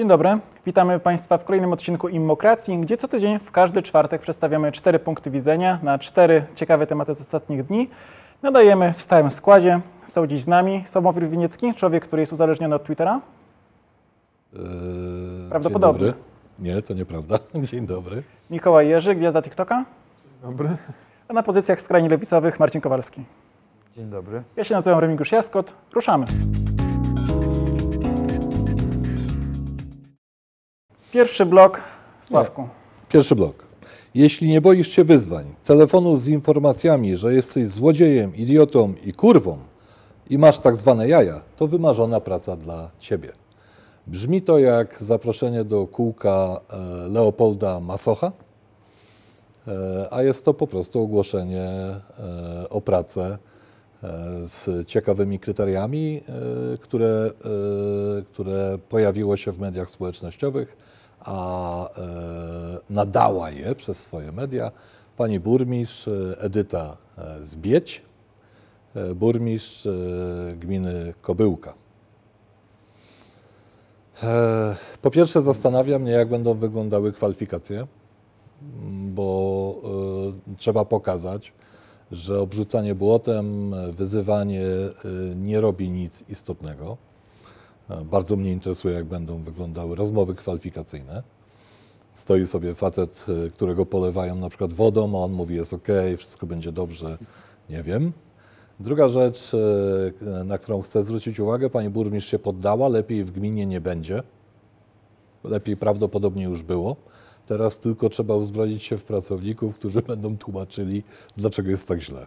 Dzień dobry, witamy Państwa w kolejnym odcinku Immokracji, gdzie co tydzień w każdy czwartek przedstawiamy cztery punkty widzenia na cztery ciekawe tematy z ostatnich dni. Nadajemy w stałym składzie. Są dziś z nami Sławomir Winiecki, człowiek, który jest uzależniony od Twittera. Eee, Prawdopodobnie. Dzień dobry. Nie, to nieprawda. Dzień dobry. Mikołaj Jerzy, gwiazda TikToka. Dobry. A na pozycjach skrajnie lewicowych Marcin Kowalski. Dzień dobry. Ja się nazywam Remigiusz Jaskot. Ruszamy. Pierwszy blok. Sławku. Pierwszy blok. Jeśli nie boisz się wyzwań, telefonów z informacjami, że jesteś złodziejem, idiotą i kurwą i masz tak zwane jaja, to wymarzona praca dla ciebie. Brzmi to jak zaproszenie do kółka e, Leopolda Masocha, e, a jest to po prostu ogłoszenie e, o pracę z ciekawymi kryteriami, które, które pojawiło się w mediach społecznościowych, a e, nadała je przez swoje media pani burmistrz e, Edyta e, Zbieć, burmistrz gminy Kobyłka. Po pierwsze zastanawia mnie, jak będą wyglądały kwalifikacje, bo trzeba pokazać, że obrzucanie błotem, wyzywanie nie robi nic istotnego. Bardzo mnie interesuje, jak będą wyglądały rozmowy kwalifikacyjne. Stoi sobie facet, e, którego polewają na przykład wodą, a on mówi, jest ok, wszystko będzie dobrze. Nie wiem. Druga rzecz, e, na którą chcę zwrócić uwagę, pani burmistrz się poddała, lepiej w gminie nie będzie. Lepiej prawdopodobnie już było. Teraz tylko trzeba uzbroić się w pracowników, którzy będą tłumaczyli, dlaczego jest tak źle.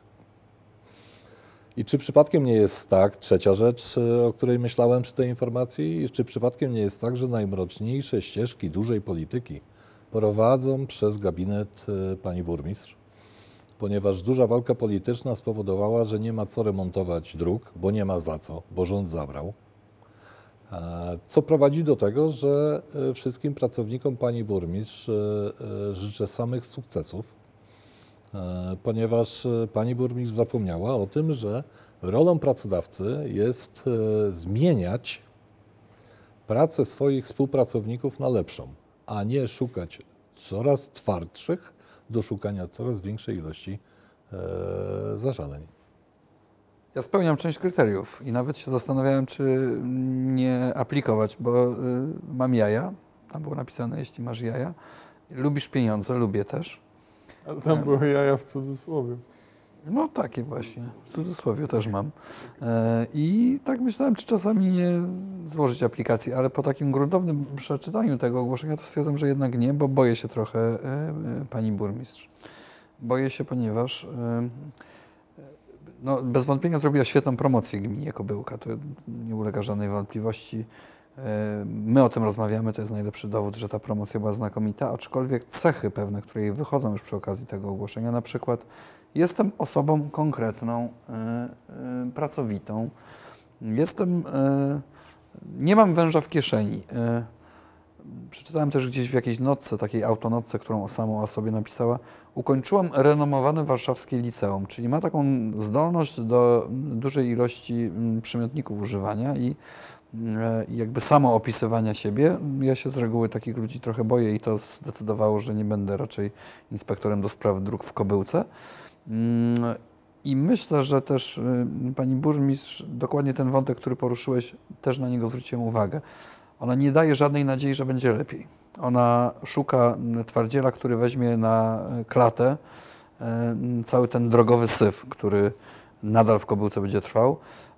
I czy przypadkiem nie jest tak, trzecia rzecz, e, o której myślałem przy tej informacji, czy przypadkiem nie jest tak, że najmroczniejsze ścieżki dużej polityki prowadzą przez gabinet e, pani burmistrz? Ponieważ duża walka polityczna spowodowała, że nie ma co remontować dróg, bo nie ma za co, bo rząd zabrał. E, Co prowadzi do tego, że wszystkim pracownikom pani burmistrz życzę samych sukcesów, ponieważ e, pani burmistrz zapomniała o tym, że rolą pracodawcy jest e, zmieniać pracę swoich współpracowników na lepszą, a nie szukać coraz twardszych do szukania coraz większej ilości e, zażaleń. Ja spełniam część kryteriów i nawet się zastanawiałem, czy nie aplikować, bo mam jaja. Tam było napisane, jeśli masz jaja. Lubisz pieniądze, lubię też. Ale tam były jaja w cudzysłowie. No takie właśnie, w cudzysłowie też mam. E, I tak myślałem, czy czasami nie złożyć aplikacji, ale po takim gruntownym przeczytaniu tego ogłoszenia to stwierdzam, że jednak nie, bo boję się trochę e, e, pani burmistrz. Boję się, ponieważ no, bez wątpienia zrobiła świetną promocję gminie Kobyłka, to nie ulega żadnej wątpliwości. E, My o tym rozmawiamy, to jest najlepszy dowód, że ta promocja była znakomita, aczkolwiek cechy pewne, które jej wychodzą już przy okazji tego ogłoszenia, na przykład jestem osobą konkretną, e, e, pracowitą, jestem, nie mam węża w kieszeni. Przeczytałem też gdzieś w jakiejś notce, takiej autonotce, którą sama o sobie napisała. Ukończyłam renomowane warszawskie liceum, czyli ma taką zdolność do dużej ilości mm, przymiotników używania i jakby samo opisywania siebie. Ja się z reguły takich ludzi trochę boję i to zdecydowało, że nie będę raczej inspektorem do spraw dróg w Kobyłce. Mm, I myślę, że też y, pani burmistrz, dokładnie ten wątek, który poruszyłeś, też na niego zwróciłem uwagę. Ona nie daje żadnej nadziei, że będzie lepiej. Ona szuka twardziela, który weźmie na y, klatę y, cały ten drogowy syf, który nadal w Kobyłce będzie trwał, e,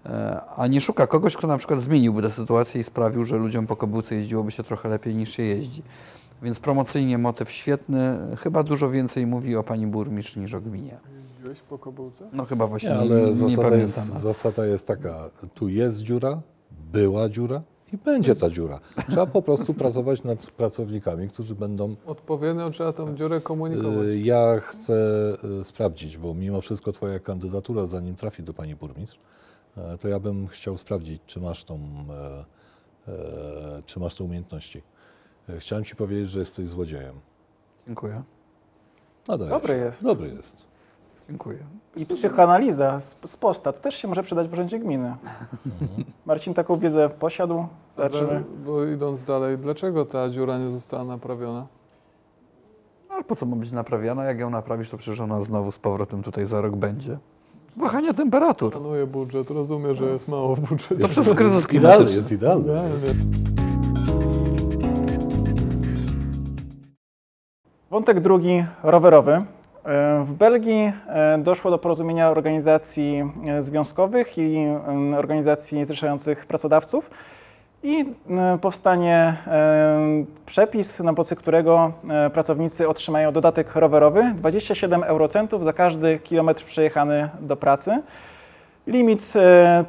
a nie szuka kogoś, kto na przykład zmieniłby tę sytuację i sprawił, że ludziom po Kobyłce jeździłoby się trochę lepiej niż się jeździ. Więc promocyjnie motyw świetny, chyba dużo więcej mówi o pani burmistrz niż o gminie. Jeździłeś po kobyłce? No chyba właśnie Nie, nie, ale nie, zasada, pamiętam. jest, zasada jest taka, tu jest dziura, była dziura i będzie ta dziura. Trzeba po prostu pracować nad pracownikami, którzy będą Odpowiednio trzeba tą dziurę komunikować. Y, Ja chcę y, sprawdzić, bo mimo wszystko Twoja kandydatura, zanim trafi do Pani Burmistrz, e, to ja bym chciał sprawdzić, czy masz tą, e, e, czy masz te umiejętności. E, Chciałem Ci powiedzieć, że jesteś złodziejem. Dziękuję. Nadajesz. Dobry jest. Dobry jest. Dziękuję. I psychoanaliza z, z posta to też się może przydać w urzędzie gminy. Marcin taką wiedzę posiadł. Zobaczymy. Bo idąc dalej, dlaczego ta dziura nie została naprawiona? Ale po co ma być naprawiana? Jak ją naprawisz, to przecież ona znowu z powrotem tutaj za rok będzie. Wahania temperatur. Planuję budżet, rozumiem, że jest mało w budżecie. To przez kryzys Jest idealny, klimatyczny. jest idealny. Idealnie. Wątek drugi, rowerowy. W Belgii e, doszło do porozumienia organizacji e, związkowych i e, organizacji zrzeszających pracodawców i e, powstanie e, przepis, na mocy którego e, pracownicy otrzymają dodatek rowerowy 27 eurocentów za każdy kilometr przejechany do pracy. Limit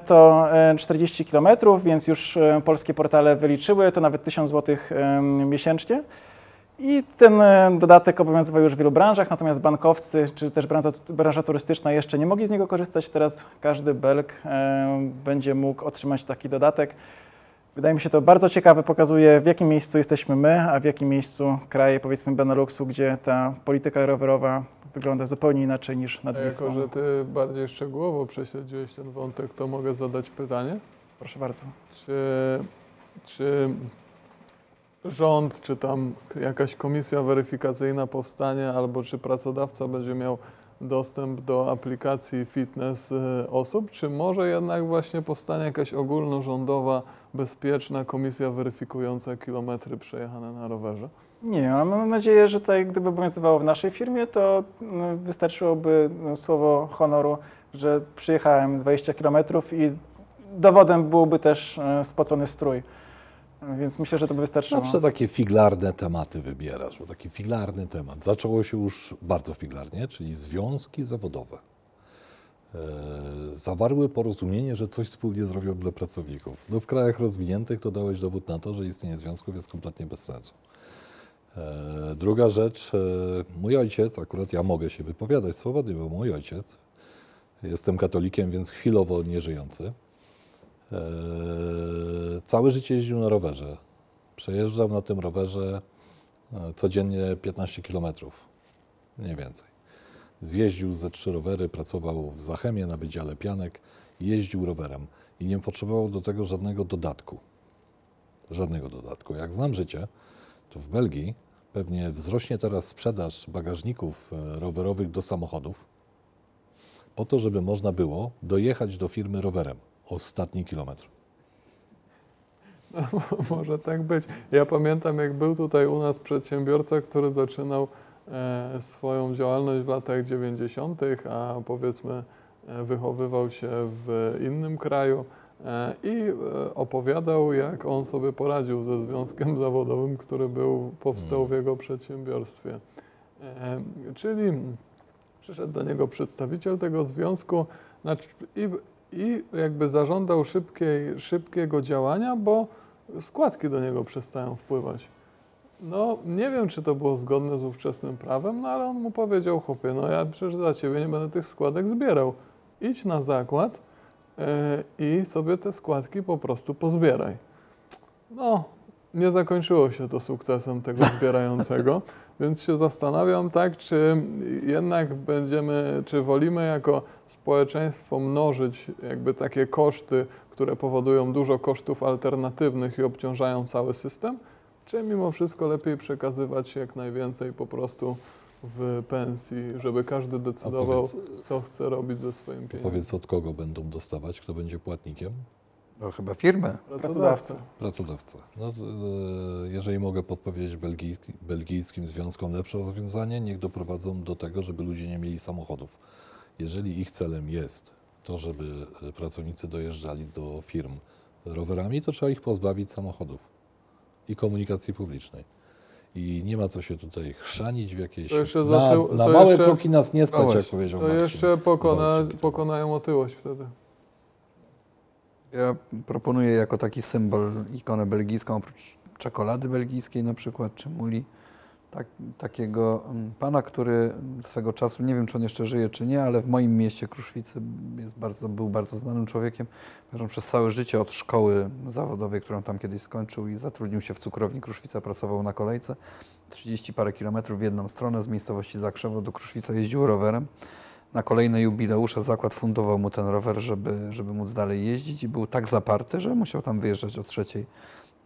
to e, 40 km, więc już polskie portale wyliczyły, to nawet 1000 zł miesięcznie. I ten dodatek obowiązywał już w wielu branżach, natomiast bankowcy czy też branża, branża turystyczna jeszcze nie mogli z niego korzystać. Teraz każdy Belg będzie mógł otrzymać taki dodatek. Wydaje mi się to bardzo ciekawe, pokazuje w jakim miejscu jesteśmy my, a w jakim miejscu kraje powiedzmy Beneluxu, gdzie ta polityka rowerowa wygląda zupełnie inaczej niż nad A Wisłą. jako, że ty bardziej szczegółowo prześledziłeś ten wątek, to mogę zadać pytanie. Proszę bardzo. Czy, czy rząd, czy tam jakaś komisja weryfikacyjna powstanie, albo czy pracodawca będzie miał dostęp do aplikacji fitness y, osób, czy może jednak właśnie powstanie jakaś ogólnorządowa, bezpieczna komisja weryfikująca kilometry przejechane na rowerze? Nie ale mam nadzieję, że tak gdyby obowiązywało w naszej firmie, to mm, wystarczyłoby no, słowo honoru, że przyjechałem 20 km i dowodem byłby też e, spocony strój. Więc myślę, że to by wystarczyło. Zawsze takie figlarne tematy wybierasz, bo taki figlarny temat. Zaczęło się już bardzo figlarnie, czyli związki zawodowe. E, zawarły porozumienie, że coś wspólnie zrobią dla pracowników. No w krajach rozwiniętych to dałeś dowód na to, że istnienie związków jest kompletnie bez sensu. E, druga rzecz, e, mój ojciec, akurat ja mogę się wypowiadać swobodnie, bo mój ojciec, jestem katolikiem, więc chwilowo nieżyjący, całe życie jeździł na rowerze. Przejeżdżał na tym rowerze e, codziennie 15 km, mniej więcej. Zjeździł ze trzy rowery, pracował w Zachemie na Wydziale Pianek, jeździł rowerem i nie potrzebował do tego żadnego dodatku. Żadnego dodatku. Jak znam życie, to w Belgii pewnie wzrośnie teraz sprzedaż bagażników e, rowerowych do samochodów, po to, żeby można było dojechać do firmy rowerem ostatni kilometr. Może tak być. Ja pamiętam, jak był tutaj u nas przedsiębiorca, który zaczynał e, swoją działalność w latach 90., a powiedzmy e, wychowywał się w innym kraju e, i opowiadał, jak on sobie poradził ze związkiem zawodowym, który był, powstał w jego przedsiębiorstwie. Czyli przyszedł do niego przedstawiciel tego związku znaczy, i, i jakby zażądał szybkiej, szybkiego działania, bo składki do niego przestają wpływać. No, nie wiem, czy to było zgodne z ówczesnym prawem, no ale on mu powiedział, chłopie, no ja przecież za ciebie nie będę tych składek zbierał. Idź na zakład e, i sobie te składki po prostu pozbieraj. No, nie zakończyło się to sukcesem tego zbierającego, więc się zastanawiam, tak, czy jednak będziemy, czy wolimy jako społeczeństwo mnożyć jakby takie koszty, które powodują dużo kosztów alternatywnych i obciążają cały system, czy mimo wszystko lepiej przekazywać jak najwięcej po prostu w pensji, żeby każdy decydował, powiedz- co chce robić ze swoim pieniędzmi. Powiedz, od kogo będą dostawać, kto będzie płatnikiem? No chyba firmę. Pracodawca. Pracodawca. No, e, jeżeli mogę podpowiedzieć belgij, belgijskim związkom lepsze rozwiązanie, niech doprowadzą do tego, żeby ludzie nie mieli samochodów. Jeżeli ich celem jest to, żeby e, pracownicy dojeżdżali do firm rowerami, to trzeba ich pozbawić samochodów i komunikacji publicznej. I nie ma co się tutaj chrzanić w jakieś... To jeszcze na tył- na to małe jeszcze- kroki nas nie No stać, jak właśnie, powiedział To Marcin jeszcze pokona, pokonają otyłość wtedy. Ja proponuję jako taki symbol ikonę belgijską, oprócz czekolady belgijskiej na przykład, czy muli, tak, takiego mm, pana, który swego czasu, nie wiem czy on jeszcze żyje, czy nie, ale w moim mieście Kruszwicy jest bardzo, był bardzo znanym człowiekiem. Przez całe życie od szkoły zawodowej, którą tam kiedyś skończył i zatrudnił się w cukrowni Kruszwica, pracował na kolejce. 30 parę kilometrów w jedną stronę z miejscowości Zakrzewo do Kruszwica jeździł rowerem. na kolejne jubileusze zakład fundował mu ten rower, żeby, żeby móc dalej jeździć i był tak zaparty, że musiał tam wyjeżdżać o trzeciej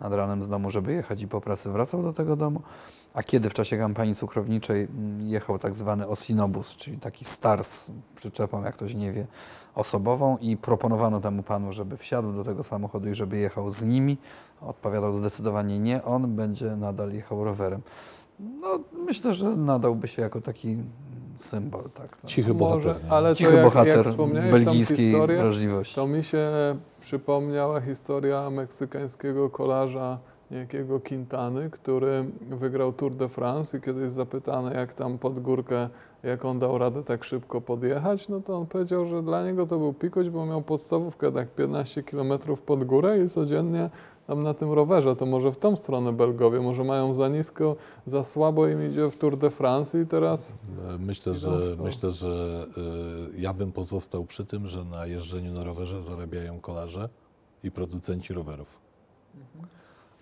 nad ranem z domu, żeby jechać i po pracy wracał do tego domu. A kiedy w czasie kampanii cukrowniczej mm, jechał tak zwany osinobus, czyli taki star z przyczepą, jak ktoś nie wie, osobową i proponowano temu panu, żeby wsiadł do tego samochodu i żeby jechał z nimi, odpowiadał zdecydowanie nie, on będzie nadal jechał rowerem. No, myślę, że nadałby się jako taki symbol, tak. no. Cichy Może, bohater. nie? ale to Cichy jak, bohater jak wspomniałeś belgijskiej tą historię, wrażliwości. to mi się przypomniała historia meksykańskiego kolarza niejakiego Quintany, który wygrał Tour de France i kiedyś zapytany, jak tam pod górkę, jak on dał radę tak szybko podjechać, no to on powiedział, że dla niego to był pikuś, bo miał podstawówkę tak 15 km pod górę i codziennie tam na tym rowerze, to może w tą stronę Belgowie, może mają za nisko, za słabo im idzie w Tour de France i teraz E, Myślę, że, myślę, że e, ja bym pozostał przy tym, że na jeżdżeniu na rowerze zarabiają kolarze i producenci rowerów.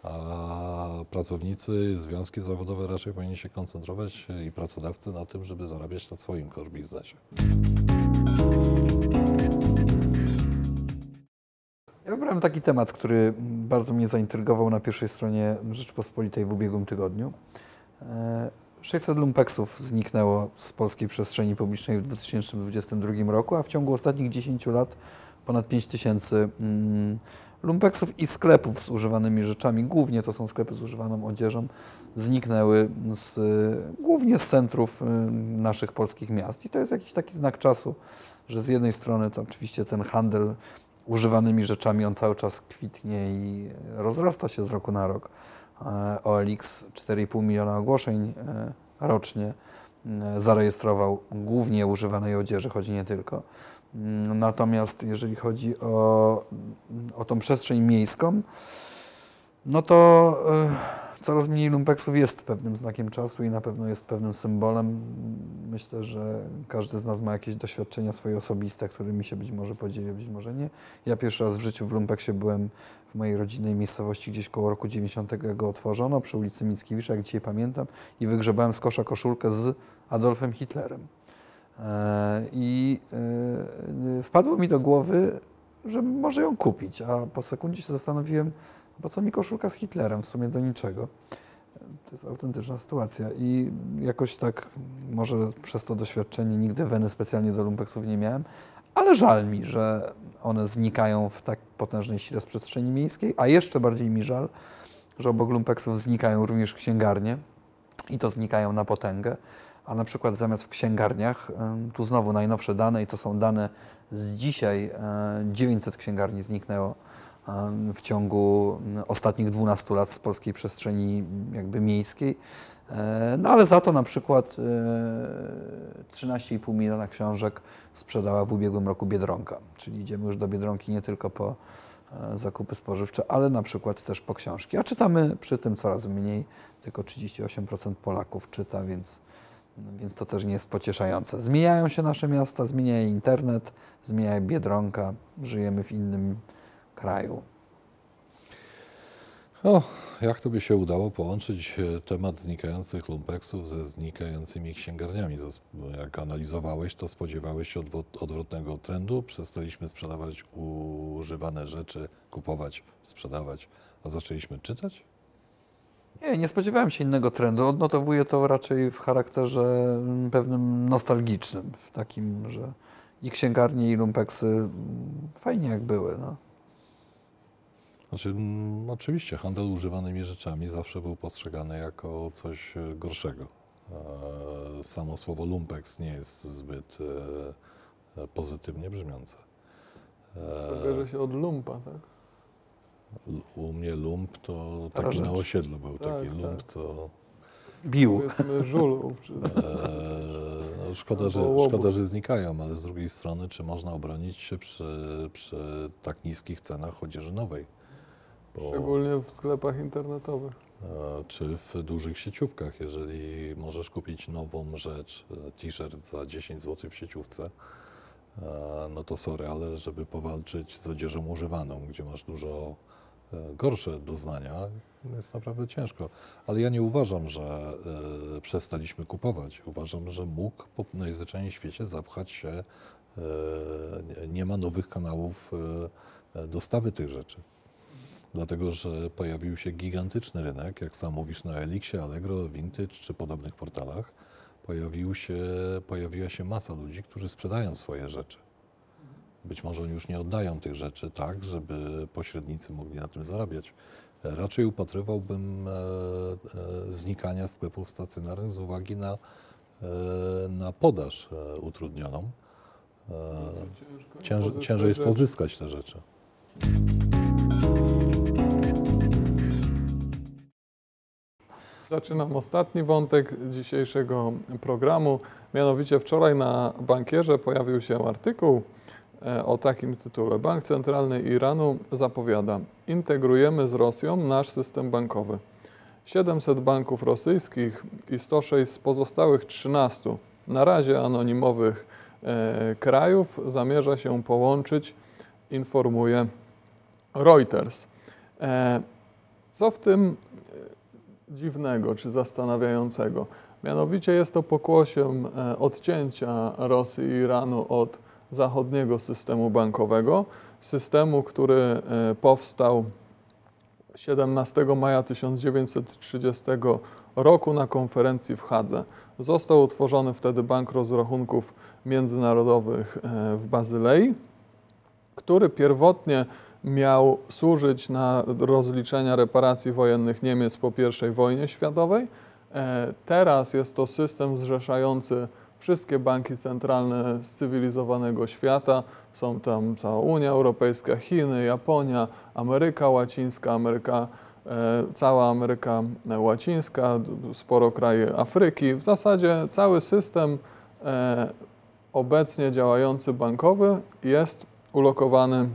A pracownicy, związki zawodowe raczej powinni się koncentrować e, i pracodawcy na tym, żeby zarabiać na swoim core biznesie. Ja wybrałem taki temat, który bardzo mnie zaintrygował na pierwszej stronie Rzeczpospolitej w ubiegłym tygodniu. E, 600 lumpeksów zniknęło z polskiej przestrzeni publicznej w 2022 roku, a w ciągu ostatnich 10 lat ponad 5000 mm, lumpeksów i sklepów z używanymi rzeczami, głównie to są sklepy z używaną odzieżą, zniknęły z, głównie z centrów y, naszych polskich miast. I to jest jakiś taki znak czasu, że z jednej strony to oczywiście ten handel używanymi rzeczami, on cały czas kwitnie i rozrasta się z roku na rok. E, OLX 4,5 miliona ogłoszeń e, rocznie e, zarejestrował głównie używanej odzieży, choć nie tylko. Mm, Natomiast jeżeli chodzi o, o tą przestrzeń miejską, no to coraz mniej lumpeksów jest pewnym znakiem czasu i na pewno jest pewnym symbolem. Myślę, że każdy z nas ma jakieś doświadczenia swoje osobiste, którymi się być może podzieli, być może nie. Ja pierwszy raz w życiu w lumpeksie byłem w mojej rodzinnej miejscowości, gdzieś koło roku 90 go otworzono, przy ulicy Mickiewicza, jak dzisiaj pamiętam, i wygrzebałem z kosza koszulkę z Adolfem Hitlerem. E, I e, wpadło mi do głowy, że może ją kupić, a po sekundzie się zastanowiłem, po co mi koszulka z Hitlerem, w sumie do niczego. To jest autentyczna sytuacja i jakoś tak, może przez to doświadczenie nigdy weny specjalnie do lumpeksów nie miałem, ale żal mi, że one znikają w tak potężnej sile z przestrzeni miejskiej, a jeszcze bardziej mi żal, że obok lumpeksów znikają również księgarnie i to znikają na potęgę. A na przykład zamiast w księgarniach, tu znowu najnowsze dane i to są dane z dzisiaj, e, 900 księgarni zniknęło w ciągu mm, ostatnich 12 lat z polskiej przestrzeni mm, jakby miejskiej. E, No ale za to na przykład e, 13,5 miliona książek sprzedała w ubiegłym roku Biedronka. Czyli idziemy już do Biedronki nie tylko po e, zakupy spożywcze, ale na przykład też po książki. A czytamy przy tym coraz mniej, tylko 38% Polaków czyta, więc, więc to też nie jest pocieszające. Zmieniają się nasze miasta, zmienia internet, zmienia Biedronka, żyjemy w innym kraju. O, jak to by się udało połączyć e, temat znikających lumpeksów ze znikającymi księgarniami? Jak analizowałeś, to spodziewałeś się odwrot- odwrotnego trendu. Przestaliśmy sprzedawać używane rzeczy, kupować, sprzedawać, a zaczęliśmy czytać? Nie, nie spodziewałem się innego trendu. Odnotowuję to raczej w charakterze mm, pewnym nostalgicznym, w takim, że i księgarnie, i lumpeksy mm, fajnie jak były. No. Znaczy, mm, oczywiście handel używanymi rzeczami zawsze był postrzegany jako coś e, gorszego. E, Samo słowo lumpeks nie jest zbyt e, pozytywnie brzmiące. E, bierze się od lumpa, tak? L- U mnie lump to Stara taki na osiedlu był Tak, taki tak. lump, co Bił. Powiedzmy e, no szkoda, że, Albo łobuz. szkoda, że znikają, ale z drugiej strony, czy można obronić się przy, przy tak niskich cenach odzieży nowej? Bo, szczególnie w sklepach internetowych. czy w dużych sieciówkach, jeżeli możesz kupić nową rzecz, e, t-shirt za 10 zł w sieciówce, e, no to sorry, ale żeby powalczyć z odzieżą używaną, gdzie masz dużo e, gorsze doznania. Jest naprawdę ciężko. Ale ja nie uważam, że przestaliśmy kupować. Uważam, że mógł po najzwyczajniej w świecie zapchać się. nie- ma nowych kanałów dostawy tych rzeczy. Dlatego, że pojawił się gigantyczny rynek, jak sam mówisz, na Elixie, Allegro, Vintage czy podobnych portalach. Pojawił się, pojawiła się masa ludzi, którzy sprzedają swoje rzeczy. Być może oni już nie oddają tych rzeczy tak, żeby pośrednicy mogli na tym zarabiać. Raczej upatrywałbym e, e, znikania sklepów stacjonarnych z uwagi na, e, na podaż utrudnioną. Ciężko ciężej jest pozyskać te rzeczy. Zaczynam ostatni wątek dzisiejszego programu. Mianowicie wczoraj na bankierze pojawił się artykuł e, o takim tytule. Bank Centralny Iranu zapowiada: Integrujemy z Rosją nasz system bankowy. 700 banków rosyjskich i 106 z pozostałych 13 na razie anonimowych e, krajów zamierza się połączyć, informuje Reuters. E, co w tym dziwnego czy zastanawiającego? Mianowicie jest to pokłosiem e, odcięcia Rosji i Iranu od zachodniego systemu bankowego, systemu, który e, powstał 17 maja 1930 roku na konferencji w Hadze. Został utworzony wtedy Bank Rozrachunków Międzynarodowych e, w Bazylei, który pierwotnie miał służyć na rozliczenia reparacji wojennych Niemiec po I wojnie światowej. E, Teraz jest to system zrzeszający wszystkie banki centralne z cywilizowanego świata. Są tam cała Unia Europejska, Chiny, Japonia, Ameryka Łacińska, Ameryka, e, cała Ameryka Łacińska, sporo kraje Afryki. W zasadzie cały system e, obecnie działający bankowy jest ulokowany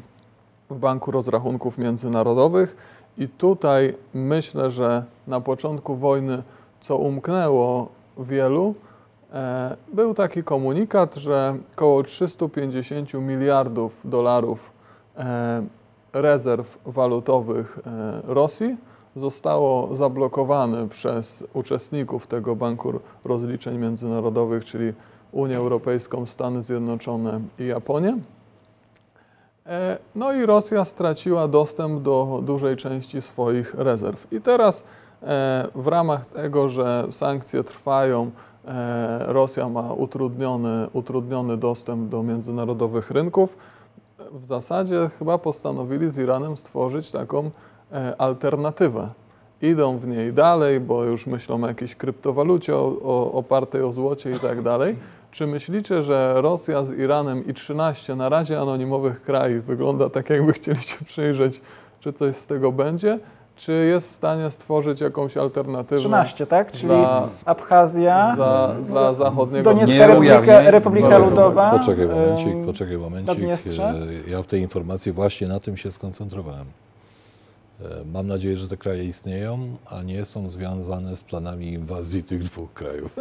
w Banku Rozrachunków Międzynarodowych i tutaj myślę, że na początku wojny, co umknęło wielu, e, był taki komunikat, że około 350 miliardów dolarów e, rezerw walutowych e, Rosji zostało zablokowane przez uczestników tego Banku Rozliczeń Międzynarodowych, czyli Unię Europejską, Stany Zjednoczone i Japonię. E, No i Rosja straciła dostęp do dużej części swoich rezerw. I teraz e, w ramach tego, że sankcje trwają, e, Rosja ma utrudniony, utrudniony dostęp do międzynarodowych rynków. W zasadzie chyba postanowili z Iranem stworzyć taką alternatywę. Idą w niej dalej, bo już myślą o jakiejś kryptowalucie o, o, opartej o złocie i tak dalej. Czy myślicie, że Rosja z Iranem i 13 na razie anonimowych krajów wygląda tak, jakby chcieli się przyjrzeć, czy coś z tego będzie? Czy jest w stanie stworzyć jakąś alternatywę 13, tak? Czyli Dla- Abchazja, za, dla zachodniego Doniecka Nie Republika. Republika Ludowa. Poczekaj momencik, poczekaj momencik. E, Ja w tej informacji właśnie na tym się skoncentrowałem. E, Mam nadzieję, że te kraje istnieją, a nie są związane z planami inwazji tych dwóch krajów.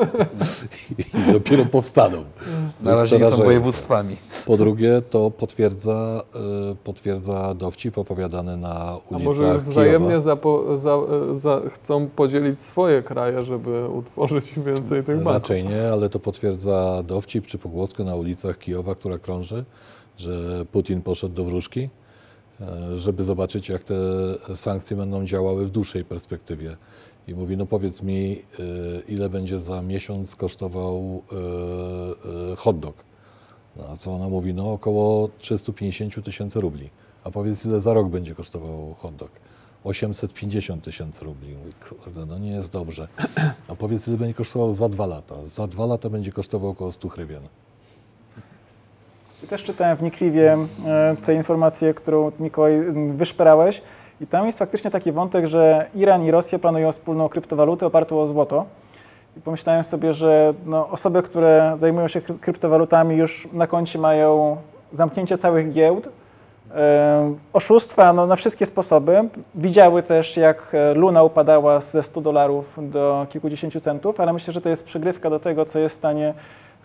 I dopiero powstaną. To Na razie nie są województwami. Po drugie, to potwierdza, e, potwierdza dowcip opowiadany na A ulicach może Kijowa. wzajemnie zapo, za, za, chcą podzielić swoje kraje, żeby utworzyć więcej tych banków? Raczej nie, ale to potwierdza dowcip czy pogłoskę na ulicach Kijowa, która krąży, że Putin poszedł do wróżki, żeby zobaczyć, jak te sankcje będą działały w dłuższej perspektywie. I mówi, no powiedz mi, e, ile będzie za miesiąc kosztował e, e, hot dog. No, a co ona mówi? No około 350 tysięcy rubli. A powiedz, ile za rok będzie kosztował hot dog? 850 tysięcy rubli. Mówi, kurde, no nie jest dobrze. A powiedz, ile będzie kosztował za dwa lata? Za dwa lata będzie kosztował około 100 hrywien. I też czytałem w Nikliwie e, tę informację, którą Mikołaj wyszperałeś. I tam jest faktycznie taki wątek, że Iran i Rosja planują wspólną kryptowalutę opartą o złoto. I pomyślałem sobie, że no, osoby, które zajmują się kry- kryptowalutami już na koncie mają zamknięcie całych giełd, e, oszustwa no, na wszystkie sposoby. Widziały też, jak e, Luna upadała ze 100 dolarów do kilkudziesięciu centów, ale myślę, że to jest przygrywka do tego, co jest w stanie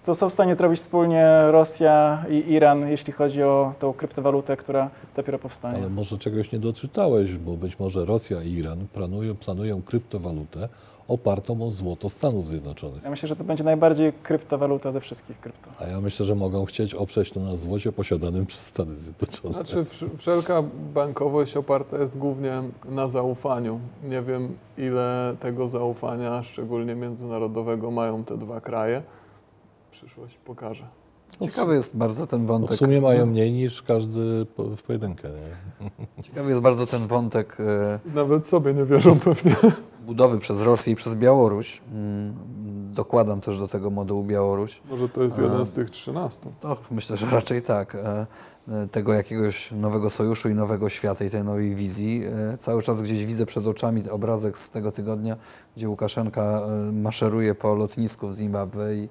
Co są w stanie zrobić wspólnie Rosja i Iran, jeśli chodzi o tą kryptowalutę, która dopiero powstanie? Ale może czegoś nie doczytałeś, bo być może Rosja i Iran planują, planują kryptowalutę opartą o złoto Stanów Zjednoczonych. Ja myślę, że to będzie najbardziej kryptowaluta ze wszystkich krypto. A ja myślę, że mogą chcieć oprzeć to na złocie posiadanym przez Stany Zjednoczone. Znaczy wsz- wszelka bankowość oparta jest głównie na zaufaniu. Nie wiem ile tego zaufania, szczególnie międzynarodowego, mają te dwa kraje. Przyszłość pokaże. Ciekawy jest bardzo ten No wątek. w sumie mają mniej niż każdy w pojedynkę. Nie? Ciekawy jest bardzo ten wątek e, Nawet sobie nie wierzą pewnie. budowy przez Rosję i przez Białoruś. Mm, Dokładam też do tego modułu Białoruś. Może to jest A. jeden z tych 13. To myślę, że raczej tak. E, e, Tego jakiegoś nowego sojuszu i nowego świata i tej nowej wizji. E, Cały czas gdzieś widzę przed oczami obrazek z tego tygodnia, gdzie Łukaszenka e, maszeruje po lotnisku w Zimbabwe i e,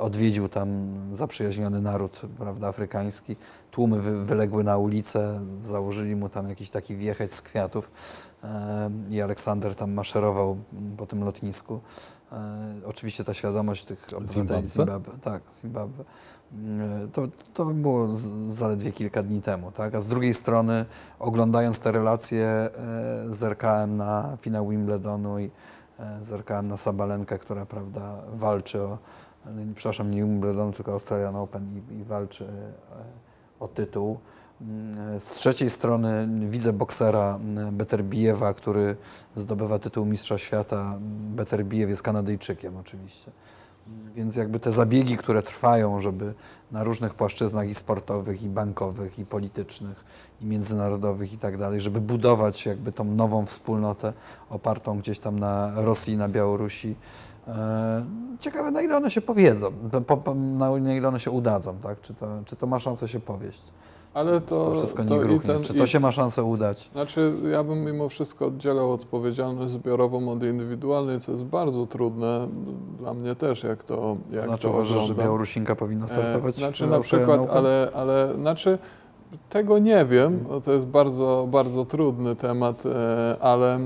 odwiedził tam zaprzyjaźniony naród prawda, afrykański. Tłumy wy, wyległy na ulicę, założyli mu tam jakiś taki wiecheć z kwiatów e, i Aleksander tam maszerował po tym lotnisku. E, Oczywiście ta świadomość tych obywateli Zimbabwe? Tak, Zimbabwe. To, to było zaledwie kilka dni temu, tak? A z drugiej strony, oglądając te relacje, e, zerkałem na finał Wimbledonu i e, zerkałem na Sabalenkę, która, prawda, walczy o, e, przepraszam, nie Wimbledonu, tylko Australian Open i, i walczy e, o tytuł. Mm, Z trzeciej strony widzę boksera mm, Beterbijewa, który zdobywa tytuł Mistrza Świata. Mm, Beterbijew jest Kanadyjczykiem oczywiście. Więc jakby te zabiegi, które trwają, żeby na różnych płaszczyznach i sportowych, i bankowych, i politycznych, i międzynarodowych i tak dalej, żeby budować jakby tą nową wspólnotę opartą gdzieś tam na Rosji na Białorusi. E, Ciekawe, na ile one się powiedzą, po, po, na ile one się udadzą, tak? Czy to, czy to ma szansę się powieść? Ale To, to, wszystko to nie i gruchnie. ten- Czy to i- się ma szansę udać? Znaczy, ja bym mimo wszystko oddzielał odpowiedzialność zbiorową od indywidualnej, co jest bardzo trudne. Dla mnie też, jak to jak znaczy to uważasz, że. Białorusinka powinna startować? E, Znaczy w na przykład, ale, ale znaczy tego nie wiem, bo to jest bardzo, bardzo trudny temat, e, ale,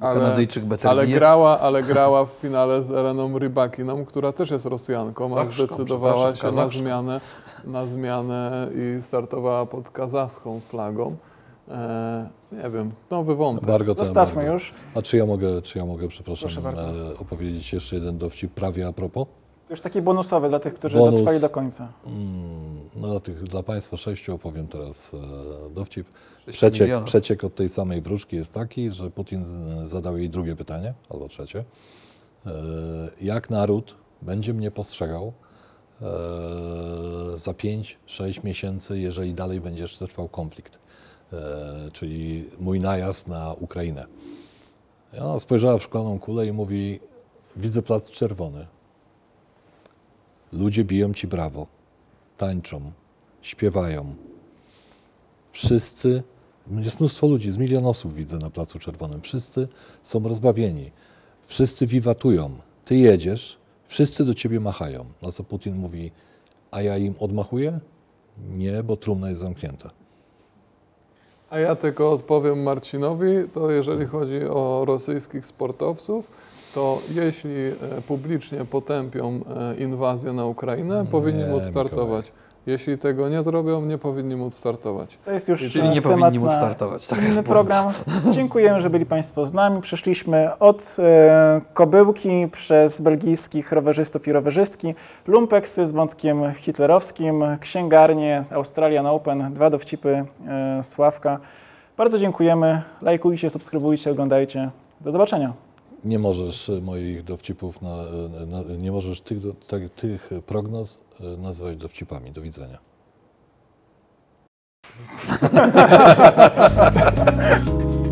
ale, ale grała, ale grała w finale z Eleną Rybakiną, która też jest Rosjanką, a zdecydowała się na zmianę, na zmianę i startowała pod kazachską flagą. E, nie wiem, nowy wątek. Embargo to Zostawmy już. A czy ja mogę, czy ja mogę przepraszam, e, opowiedzieć jeszcze jeden dowcip prawie a propos? To już taki bonusowy dla tych, którzy Bonus. dotrwali do końca. Mm, No, dla, tych, dla Państwa sześciu opowiem teraz e, dowcip. Przeciek, przeciek od tej samej wróżki jest taki, że Putin zadał jej drugie pytanie, albo trzecie. E, jak naród będzie mnie postrzegał e, za 5-6 miesięcy, jeżeli dalej będzie trwał konflikt, e, czyli mój najazd na Ukrainę. I Ona spojrzała w szklaną kulę i mówi, widzę plac czerwony. Ludzie biją ci brawo, tańczą, śpiewają. Wszyscy, jest mnóstwo ludzi, z milion osób widzę na Placu Czerwonym. Wszyscy są rozbawieni, wszyscy wiwatują. Ty jedziesz, wszyscy do ciebie machają. Na co Putin mówi, a ja im odmachuję? Nie, bo trumna jest zamknięta. A ja tylko odpowiem Marcinowi, to jeżeli chodzi o rosyjskich sportowców, to jeśli e, publicznie potępią e, inwazję na Ukrainę, powinni Nie, móc startować. Jeśli tego nie zrobią, nie powinni móc startować. To jest już Czyli nie temat powinni móc startować. Tak inny jest program. Dziękujemy, że byli Państwo z nami. Przeszliśmy od e, kobyłki przez belgijskich rowerzystów i rowerzystki, lumpeksy z wątkiem hitlerowskim, księgarnię Australian Open, dwa dowcipy e, Sławka. Bardzo dziękujemy. Lajkujcie, subskrybujcie, oglądajcie. Do zobaczenia. Nie możesz e, moich dowcipów, na, na, nie możesz tych, tak- tych prognoz e, nazwać dowcipami. Do widzenia.